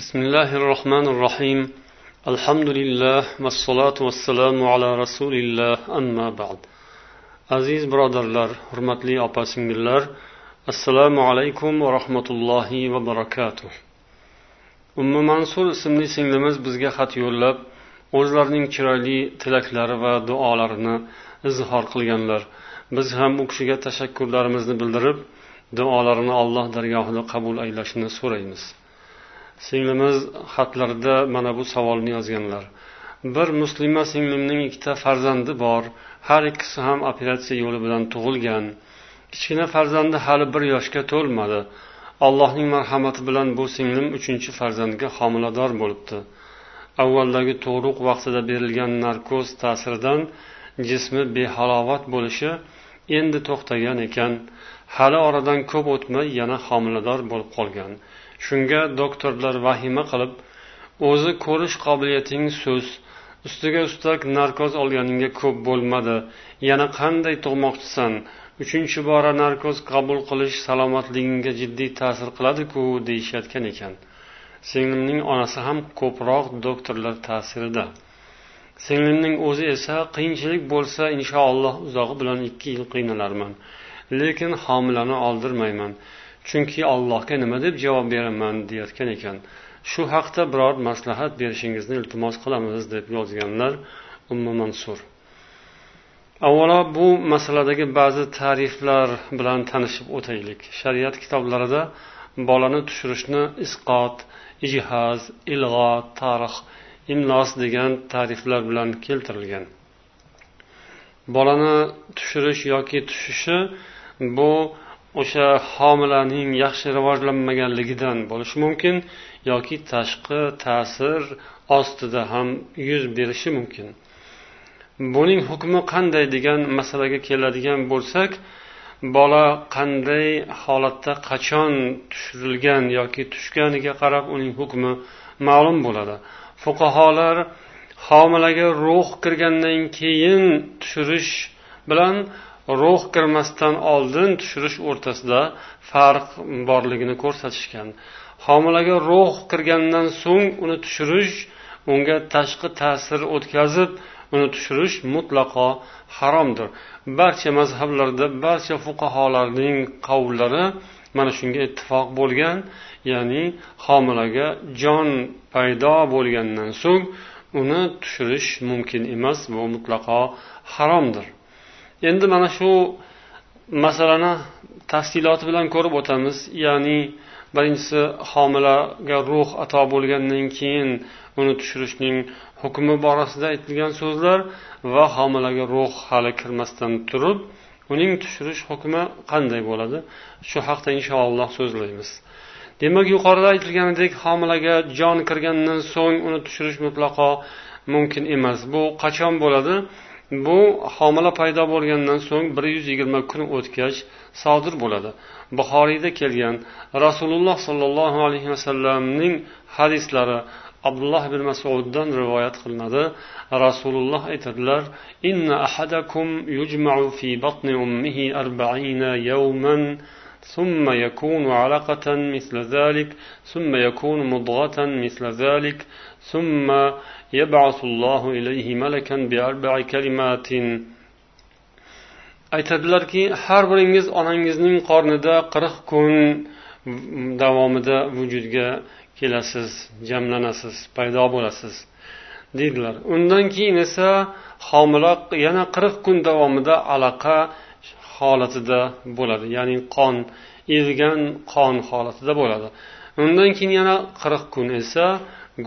بسم الله الرحمن الرحيم الحمد لله والصلاة والسلام على رسول الله أما بعد aziz birodarlar hurmatli opa singillar assalomu alaykum va rahmatullohi va barakatuh umma mansur ismli singlimiz bizga xat yo'llab o'zlarining chiroyli tilaklari va duolarini izhor qilganlar biz ham u kishiga tashakkurlarimizni bildirib duolarini alloh dargohida qabul aylashini so'raymiz Singlimiz xatlarida mana bu savolni yozganlar. Bir muslima singlimning ikkita farzandi bor. Har ikkisi ham operatsiya yo'li bilan tug'ilgan. Kichkina farzandi hali bir yoshga to'lmadi. Allohning marhamati bilan bu singlim uchinchi farzandga homilador bo'libdi. Avvaldagi tug'ruq vaqtida berilgan narkoz ta'siridan jismi behalovat bo'lishi endi to'xtagan ekan. Hali oradan ko'p o'tmay yana homilador bo'lib qolgan. Shunga doktorlar vahima qilib o'zi ko'rish qobiliyating so'z ustiga ustak narkoz olganingga ko'p bo'lmadi yana qanday tug'moqchisan uchinchi bora narkoz qabul qilish salomatligingga jiddiy ta'sir qiladiku deyishayotgan ekan. Singlimning onasi ham ko'proq doktorlar ta'sirida. Singlimning o'zi esa qiyinchilik bo'lsa inshaalloh uzog'i bilan ikki yil qiynalarman. Lekin homilani oldirmayman. Chunki allohga nima deb javob beraman deyayotgan ekan. Shu haqda biror maslahat berishingizni iltimos qilamiz deb yozganlar umma mansur. Avvalo bu masaladagi ba'zi ta'riflar bilan tanishib o'taylik. Shariat kitoblarida bolani tushirishni isqot ijhoz ilg'o tarix imlos degan ta'riflar bilan keltirilgan. Bolani tushirish yoki tushishi bu o'sha homilaning yaxshi rivojlanmaganligidan bo'lishi mumkin yoki tashqi ta'sir ostida ham yuz berishi mumkin. Buning hukmi qanday degan masalaga keladigan bo'lsak bola qanday holatda qachon tushirilgan yoki tushganiga qarab uning hukmi ma'lum bo'ladi. Fuqarolar homilaga ruh kirgandan keyin tushirish bilan ruh kirmasdan oldin tushirish o'rtasida farq borligini ko'rsatishgan. Homilaga ruh kirgandan so'ng uni tushirish unga tashqi ta'sir o'tkazib uni tushirish mutlaqo haromdir. Barcha mazhablarda barcha fuqarolarning qavllari mana shunga ittifoq bo'lgan ya'ni homilaga jon paydo bo'lgandan so'ng uni tushirish mumkin emas bu mutlaqo haromdir. Endi mana shu masalani tafsiloti bilan ko'rib o'tamiz. Ya'ni birinchisi homilaga ruh ato bo'lgandan keyin uni tushirishning hukmi borasida aytilgan so'zlar va homilaga ruh hali kirmasdan turib uning tushirish hukmi qanday bo'ladi? Shu haqda inshaalloh so'zlaymiz. Demak yuqorida aytilganidek homilaga jon kirgandan so'ng uni tushirish mutlaqo mumkin emas. Bu qachon bo'ladi? Bu homila paydo bo'lgandan so'ng bir yuz yigirma kun o'tgach sodir bo'ladi. Buxoriyda kelgan rasululloh sollallohu alayhi vasallamning hadislari abdulloh ibn masuddan rivoyat qilinadi. Rasululloh aytadilar inna ahadakum yujma'u fi batni ummihi arba'ina yawman ثم يكون علقة مثل ذلك ثم يكون مضغة مثل ذلك ثم يبعث الله إليه ملكا بأربع كلمات aytadilarki har biringiz onangizning qornida qirq kun davomida vujudga kelasiz jamlanasiz paydo bo'lasiz deydilar undan keyin esa homila yana qirq kun davomida alaqa holatida bo'ladi. Ya'ni qon erigan qon holatida bo'ladi. Undan keyin yana qirq kun esa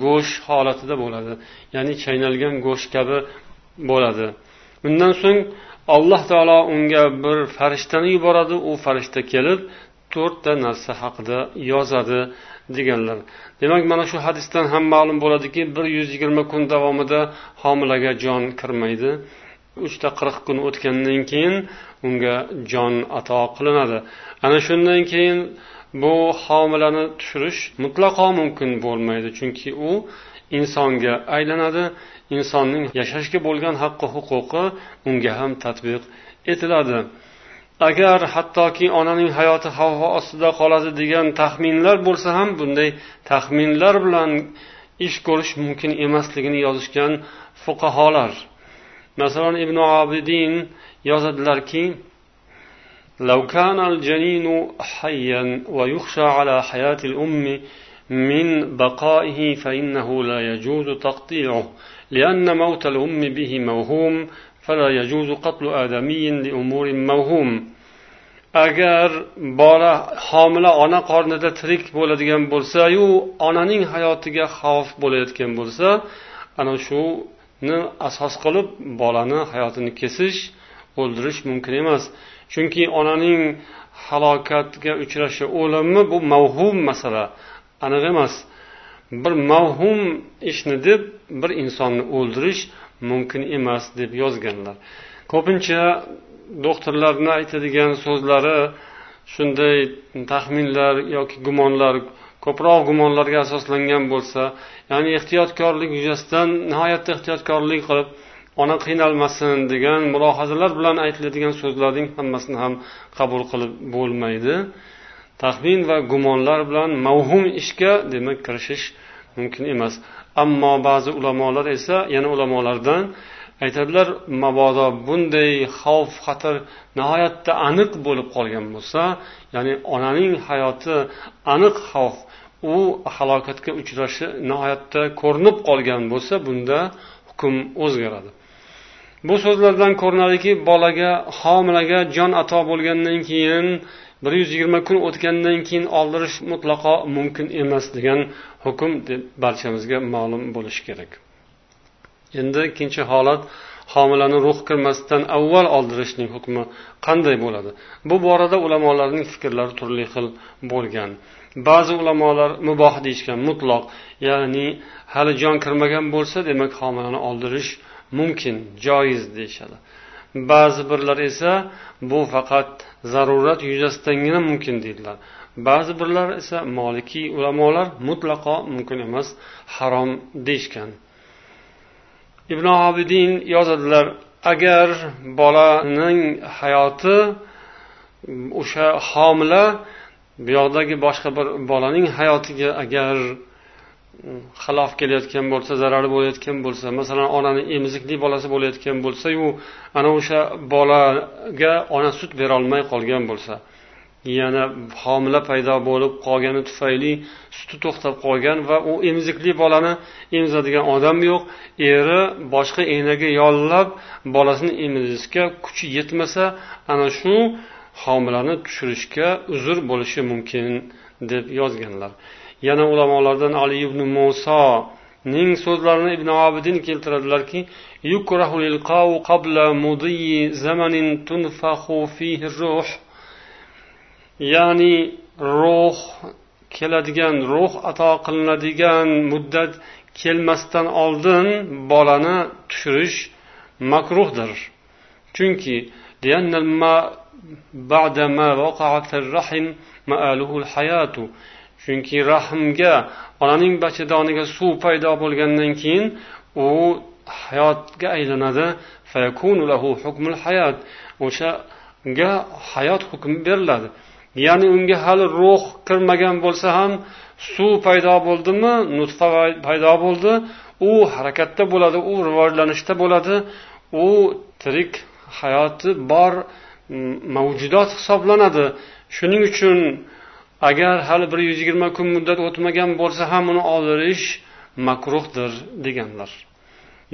go'sht holatida bo'ladi. Ya'ni chaynalgan go'sht kabi bo'ladi. Undan so'ng alloh taolo unga bir farishtani yuboradi u farishta kelib to'rtta narsa haqida yozadi deganlar. Demak mana shu hadisdan ham ma'lum bo'ladiki bir yuz yigirma kun davomida homilaga jon kirmaydi. Uchta qirq kun o'tgandan keyin unga jon ato qilinadi. Ana shundan keyin bu homilani tushirish mutlaqo mumkin bo'lmaydi chunki u insonga aylanadi. Insonning yashashga bo'lgan haqqi huquqi unga ham tatbiq etiladi. Agar hattoki onaning hayoti xavf ostida qoladi degan taxminlar bo'lsa ham bunday taxminlar bilan ish ko'rish mumkin emasligini yozishgan fuqaholar. masalan ibn abidin yozadilarki لو كان الجنين حيا ويخشى على حياة الأم من بقائه فإنه لا يجوز تقطيعه لأن موت الأم به موهوم فلا يجوز قتل آدمي لأمور موهوم agar bola homila ona qornida tirik bo'ladigan bo'lsayu onaning hayotiga xavf bo'layotgan bo'lsa ana ni asos qilib bolani hayotini kesish o'ldirish mumkin emas. Chunki onaning halokatga uchrashi o'limi bu mavhum masala aniq emas. Bir mavhum ishni deb bir insonni o'ldirish mumkin emas deb yozganlar. Ko'pincha doktorlarni aytadigan so'zlari shunday taxminlar yoki gumonlar ko'proq gumonlarga asoslangan bo'lsa ya'ni ehtiyotkorlik yuzasidan nihoyatda ehtiyotkorlik qilib ona qiynalmasin degan mulohazalar bilan aytiladigan so'zlarning hammasini ham qabul qilib bo'lmaydi. Taxmin va gumonlar bilan mavhum ishga demak kirishish mumkin emas. Ammo ba'zi ulamolar esa yana ulamolardan aytadilar mabodo bunday xavf xatar nihoyatda aniq bo'lib qolgan bo'lsa ya'ni onaning hayoti aniq xavf u halokatga uchrashi nihoyatda ko'rinib qolgan bo'lsa bunda hukm o'zgaradi. Bu so'zlardan ko'rinadiki bolaga homilaga jon ato bo'lgandan keyin bir yuz yigirma kun o'tgandan keyin oldirish mutlaqo mumkin emas degan hukm deb barchamizga ma'lum bo'lishi kerak. Endi ikkinchi holat homilani ruh kirmasdan avval oldirishning hukmi qanday bo'ladi? Bu borada ulamolarning fikrlari turli xil bo'lgan. Ba'zi ulamolar muboh deyishgan mutloq ya'ni hali jon kirmagan bo'lsa demak homilani oldirish mumkin joiz deyishadi. Ba'zi birlar esa bu faqat zarurat yuzasidangina mumkin deydilar. Ba'zi birlar esa molikiy ulamolar mutlaqo mumkin emas harom deyishgan. Ibn obidin yozadilar agar bolaning hayoti mm, o'sha homila bu yoqdagi boshqa bir bolaning hayotiga agar mm, xilof kelayotgan bo'lsa zarari bo'layotgan bo'lsa masalan onani emizikli bolasi bo'layotgan bo'lsayu ana o'sha bolaga ona sut berolmay qolgan bo'lsa yana homila paydo bo'lib qolgani tufayli suti to'xtab qolgan va u emizikli bolani emizadigan odam yo'q. Eri boshqa enaga yollab bolasini emizishga kuchi yetmasa ana shu homilani tushirishga uzr bo'lishi mumkin deb yozganlar. Yana ulamolardan ali ibn musoning so'zlarini ibn obidin keltiradilarki ya'ni ruh keladigan ruh ato qilinadigan muddat kelmasdan oldin bolani tushirish makruhdir. Chunki chunki rahmga onaning bachadoniga suv paydo bo'lgandan keyin u hayotga aylanadi. o'shanga hayot hukmi beriladi. Ya'ni unga hali ruh kirmagan bo'lsa ham suv paydo bo'ldimi nutfa paydo bo'ldi. U harakatda bo'ladi u rivojlanishda bo'ladi. U tirik hayoti bor mavjudot hisoblanadi. Shuning uchun agar hali bir yuz yigirma kun muddat o'tmagan bo'lsa ham uni oldirish makruhdir deganlar.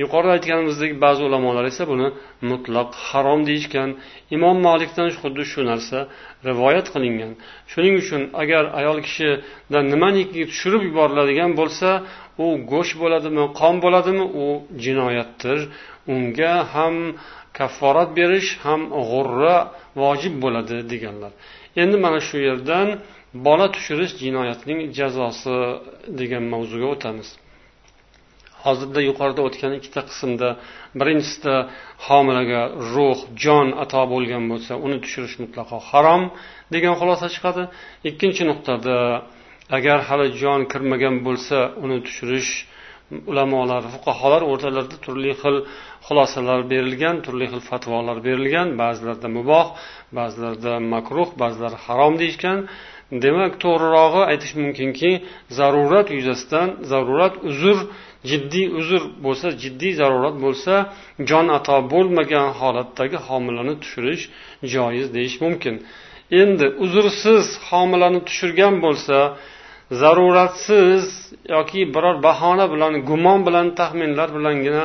Yuqorida aytganimizdek ba'zi ulamolar esa buni mutlaq harom deyishgan. Imom malikdan xuddi shu narsa rivoyat qilingan. Shuning uchun agar ayol kishidan nimaniki tushirib yuboriladigan bo'lsa u go'sht bo'ladimi qon bo'ladimi u jinoyatdir. Unga ham kafforat berish ham g'urra vojib bo'ladi deganlar. Endi mana shu yerdan bola tushirish jinoyatning jazosi degan mavzuga o'tamiz. Hozirda yuqorida o'tgan ikkita qismda birinchisida homilaga ruh jon ato bo'lgan bo'lsa uni tushirish mutlaqo harom degan xulosa chiqadi. Ikkinchi nuqtada agar hali jon kirmagan bo'lsa uni tushirish ulamolar fuqarolar o'rtalarida turli xil xulosalar berilgan turli xil fatvolar berilgan. Ba'zilarda muboh ba'zilarda makruh ba'zilari harom deyishgan. Demak to'g'rirog'i aytish mumkinki zarurat yuzasidan zarurat uzr jiddiy uzr bo'lsa jiddiy zarurat bo'lsa jon ato bo'lmagan holatdagi homilani tushirish joiz deyish mumkin. Endi uzrsiz homilani tushirgan bo'lsa zaruratsiz yoki biror bahona bilan gumon bilan taxminlar bilangina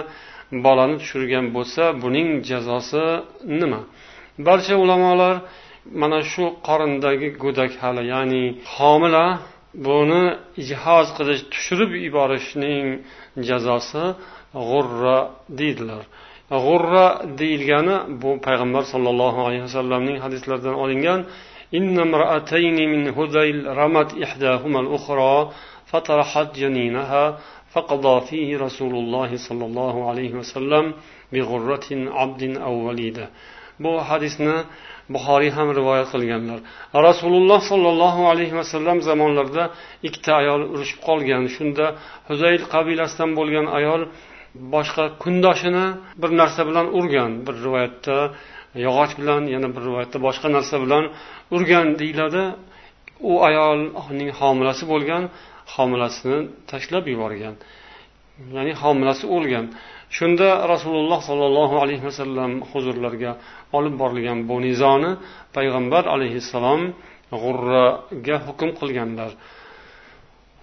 bolani tushirgan bo'lsa buning jazosi nima? Barcha ulamolar mana shu qorindagi go'dak hali ya'ni homila buni jihoz qilish tushirib yuborishning jazosi g'urra deydilar g'urra deyilgani bu payg'ambar sollallohu alayhi vasallamning hadislaridan olingan إن امرأتين من هذيل رمت إحداهما الأخرى فطرحت جنينها فقضى فيه رسول الله صلى الله عليه وسلم بغرة عبد أو وليدة bu hadisni buxoriy ham rivoyat qilganlar. Rasululloh sollallohu alayhi vasallam zamonlarida ikkita ayol urushib qolgan. Shunda huzayl qabilasidan bo'lgan ayol boshqa kundoshini bir narsa bilan urgan. Bir rivoyatda yog'och bilan yana bir rivoyatda boshqa narsa bilan urgan deyiladi. U ayolning homilasi bo'lgan homilasini tashlab yuborgan. Ya'ni homilasi o'lgan. Shunda rasululloh sollallohu alayhi vasallam huzurlariga olib borilgan bu nizoni payg'ambar alayhissalom g'urraga hukm qilganlar.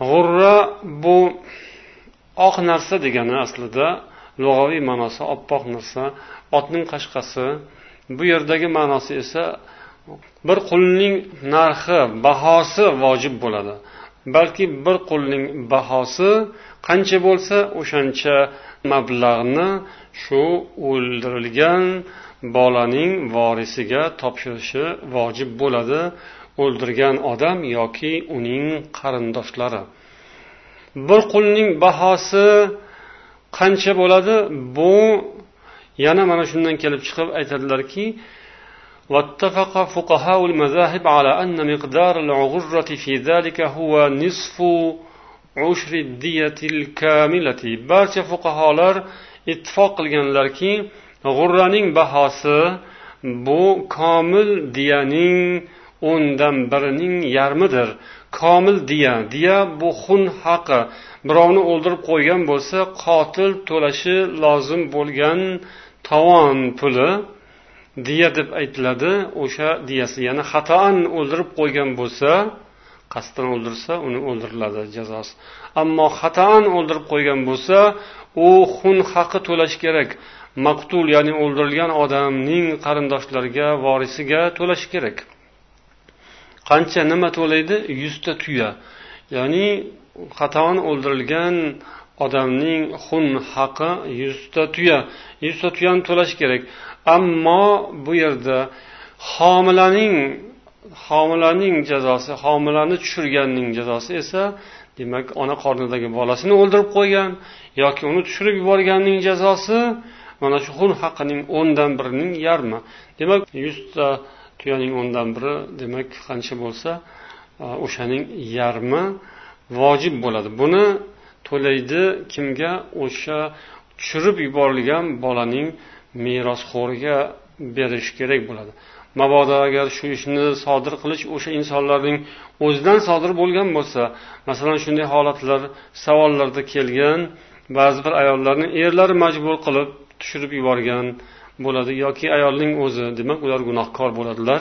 G'urra bu oq narsa degani aslida lug'aviy ma'nosi oppoq narsa otning qashqasi. Bu yerdagi ma'nosi esa bir qulning narxi bahosi vojib bo'ladi. Balki bir qulning bahosi qancha bo'lsa o'shancha mablag'ni shu o'ldirilgan bolaning vorisiga topshirishi vojib bo'ladi o'ldirgan odam yoki uning qarindoshlari bir qulning bahosi qancha bo'ladi bu yana mana shundan kelib chiqib aytadilarki واتفق فقهاء المذاهب على أن مقدار العغرة في ذلك هو نصف عشر الدية الكاملة barcha fuqarolar ittifoq qilganlarki g'urraning bahosi bu komil diyaning o'ndan birining yarmidir. Komil diya diya bu xun haqi. Birovni o'ldirib qo'ygan bo'lsa qotil to'lashi lozim bo'lgan tovon puli. Diya deb aytiladi o'sha diyasi ya'ni xatoan o'ldirib qo'ygan bo'lsa qasddan o'ldirsa uni o'ldiriladi jazosi. Ammo xatoan o'ldirib qo'ygan bo'lsa u xun haqi to'lash kerak. Maqtul ya'ni o'ldirilgan odamning qarindoshlariga vorisiga to'lash kerak. Qancha nima to'laydi? Yuzta tuya. Ya'ni xatoan o'ldirilgan odamning xun haqi yuzta tuya. Yuzta tuyani to'lash kerak. Ammo bu yerda homilaning homilaning jazosi homilani tushirganning jazosi esa demak ona qornidagi bolasini o'ldirib qo'ygan yoki uni tushirib yuborganning jazosi mana shu xun haqining o'ndan birining yarmi. Demak yuzta tuyaning o'ndan biri demak qancha bo'lsa e, o'shaning yarmi vojib bo'ladi. Buni to'laydi kimga? O'sha tushirib yuborilgan bolaning merosxo'riga berish kerak bo'ladi. Mabodo agar shu ishni sodir qilish o'sha insonlarning o'zidan sodir bo'lgan bo'lsa masalan shunday holatlar savollarda kelgan ba'zi bir ayollarni erlari majbur qilib tushirib yuborgan bo'ladi yoki ayolning o'zi demak ular gunohkor bo'ladilar.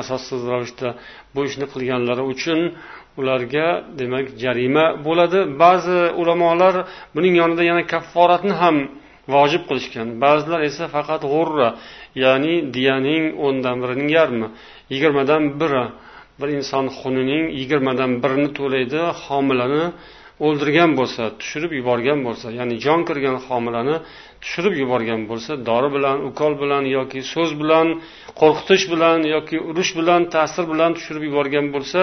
Asossiz ravishda bu ishni qilganlari uchun ularga demak jarima bo'ladi. Ba'zi ulamolar buning yonida yana kafforatni ham vojib qilishgan. Ba'zilar esa faqat g'urra ya'ni diyaning o'ndan birining yarmi yigirmadan biri. Bir inson xunining yigirmadan birini to'laydi homilani o'ldirgan bo'lsa tushirib yuborgan bo'lsa ya'ni jon kirgan homilani tushirib yuborgan bo'lsa dori bilan ukol bilan yoki so'z bilan qo'rqitish bilan yoki urush bilan ta'sir bilan tushirib yuborgan bo'lsa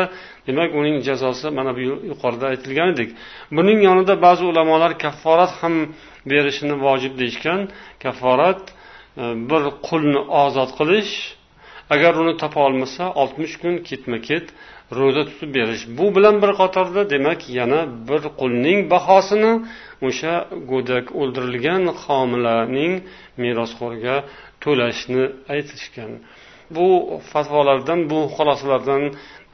demak uning jazosi mana bu yuqorida aytilganidek buning yonida ba'zi ulamolar kafforat ham berishini vojib deyishgan. Kafforat e, bir qulni ozod qilish agar uni topa olmasa oltmish kun ketma ket ro'za tutib berish. Bu bilan bir qatorda demak yana bir qulning bahosini o'sha go'dak o'ldirilgan homilaning merosxo'riga to'lashni aytishgan. Bu fatvolardan bu xulosalardan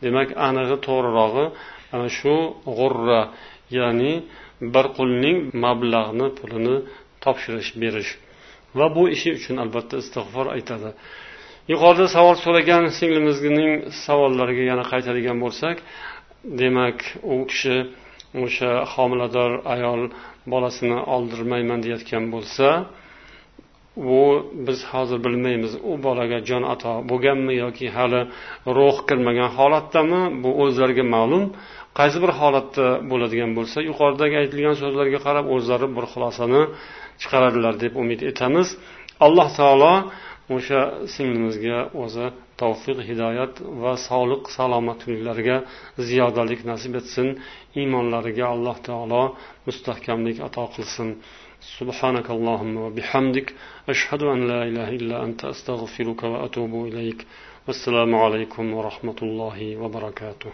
demak anig'i to'g'rirog'i shu g'urra ya'ni bir qulning mablag'ni pulini topshirish berish. Va bu ishi uchun albatta istig'for aytadi. Yuqorida savol so'ragan singlimizning savollariga yana qaytadigan bo'lsak demak u kishi o'sha homilador ayol bolasini oldirmayman deyayotgan bo'lsa u biz hozir bilmaymiz u bolaga jon ato bo'lganmi yoki hali ruh kirmagan holatdami bu o'zlariga ma'lum. Qaysi bir holatda bo'ladigan bo'lsa yuqoridagi aytilgan so'zlarga qarab o'zlari bir xulosani chiqaradilar deb umid etamiz. Alloh taolo o'sha singlimizga o'zi tavfiq hidoyat va sog'lik salomatliklariga ziyodalik nasib etsin iymonlariga alloh taolo mustahkamlik ato qilsin سبحانك اللهم وبحمدك أشهد أن لا إله إلا أنت أستغفرك وأتوب إليك والسلام عليكم ورحمة الله وبركاته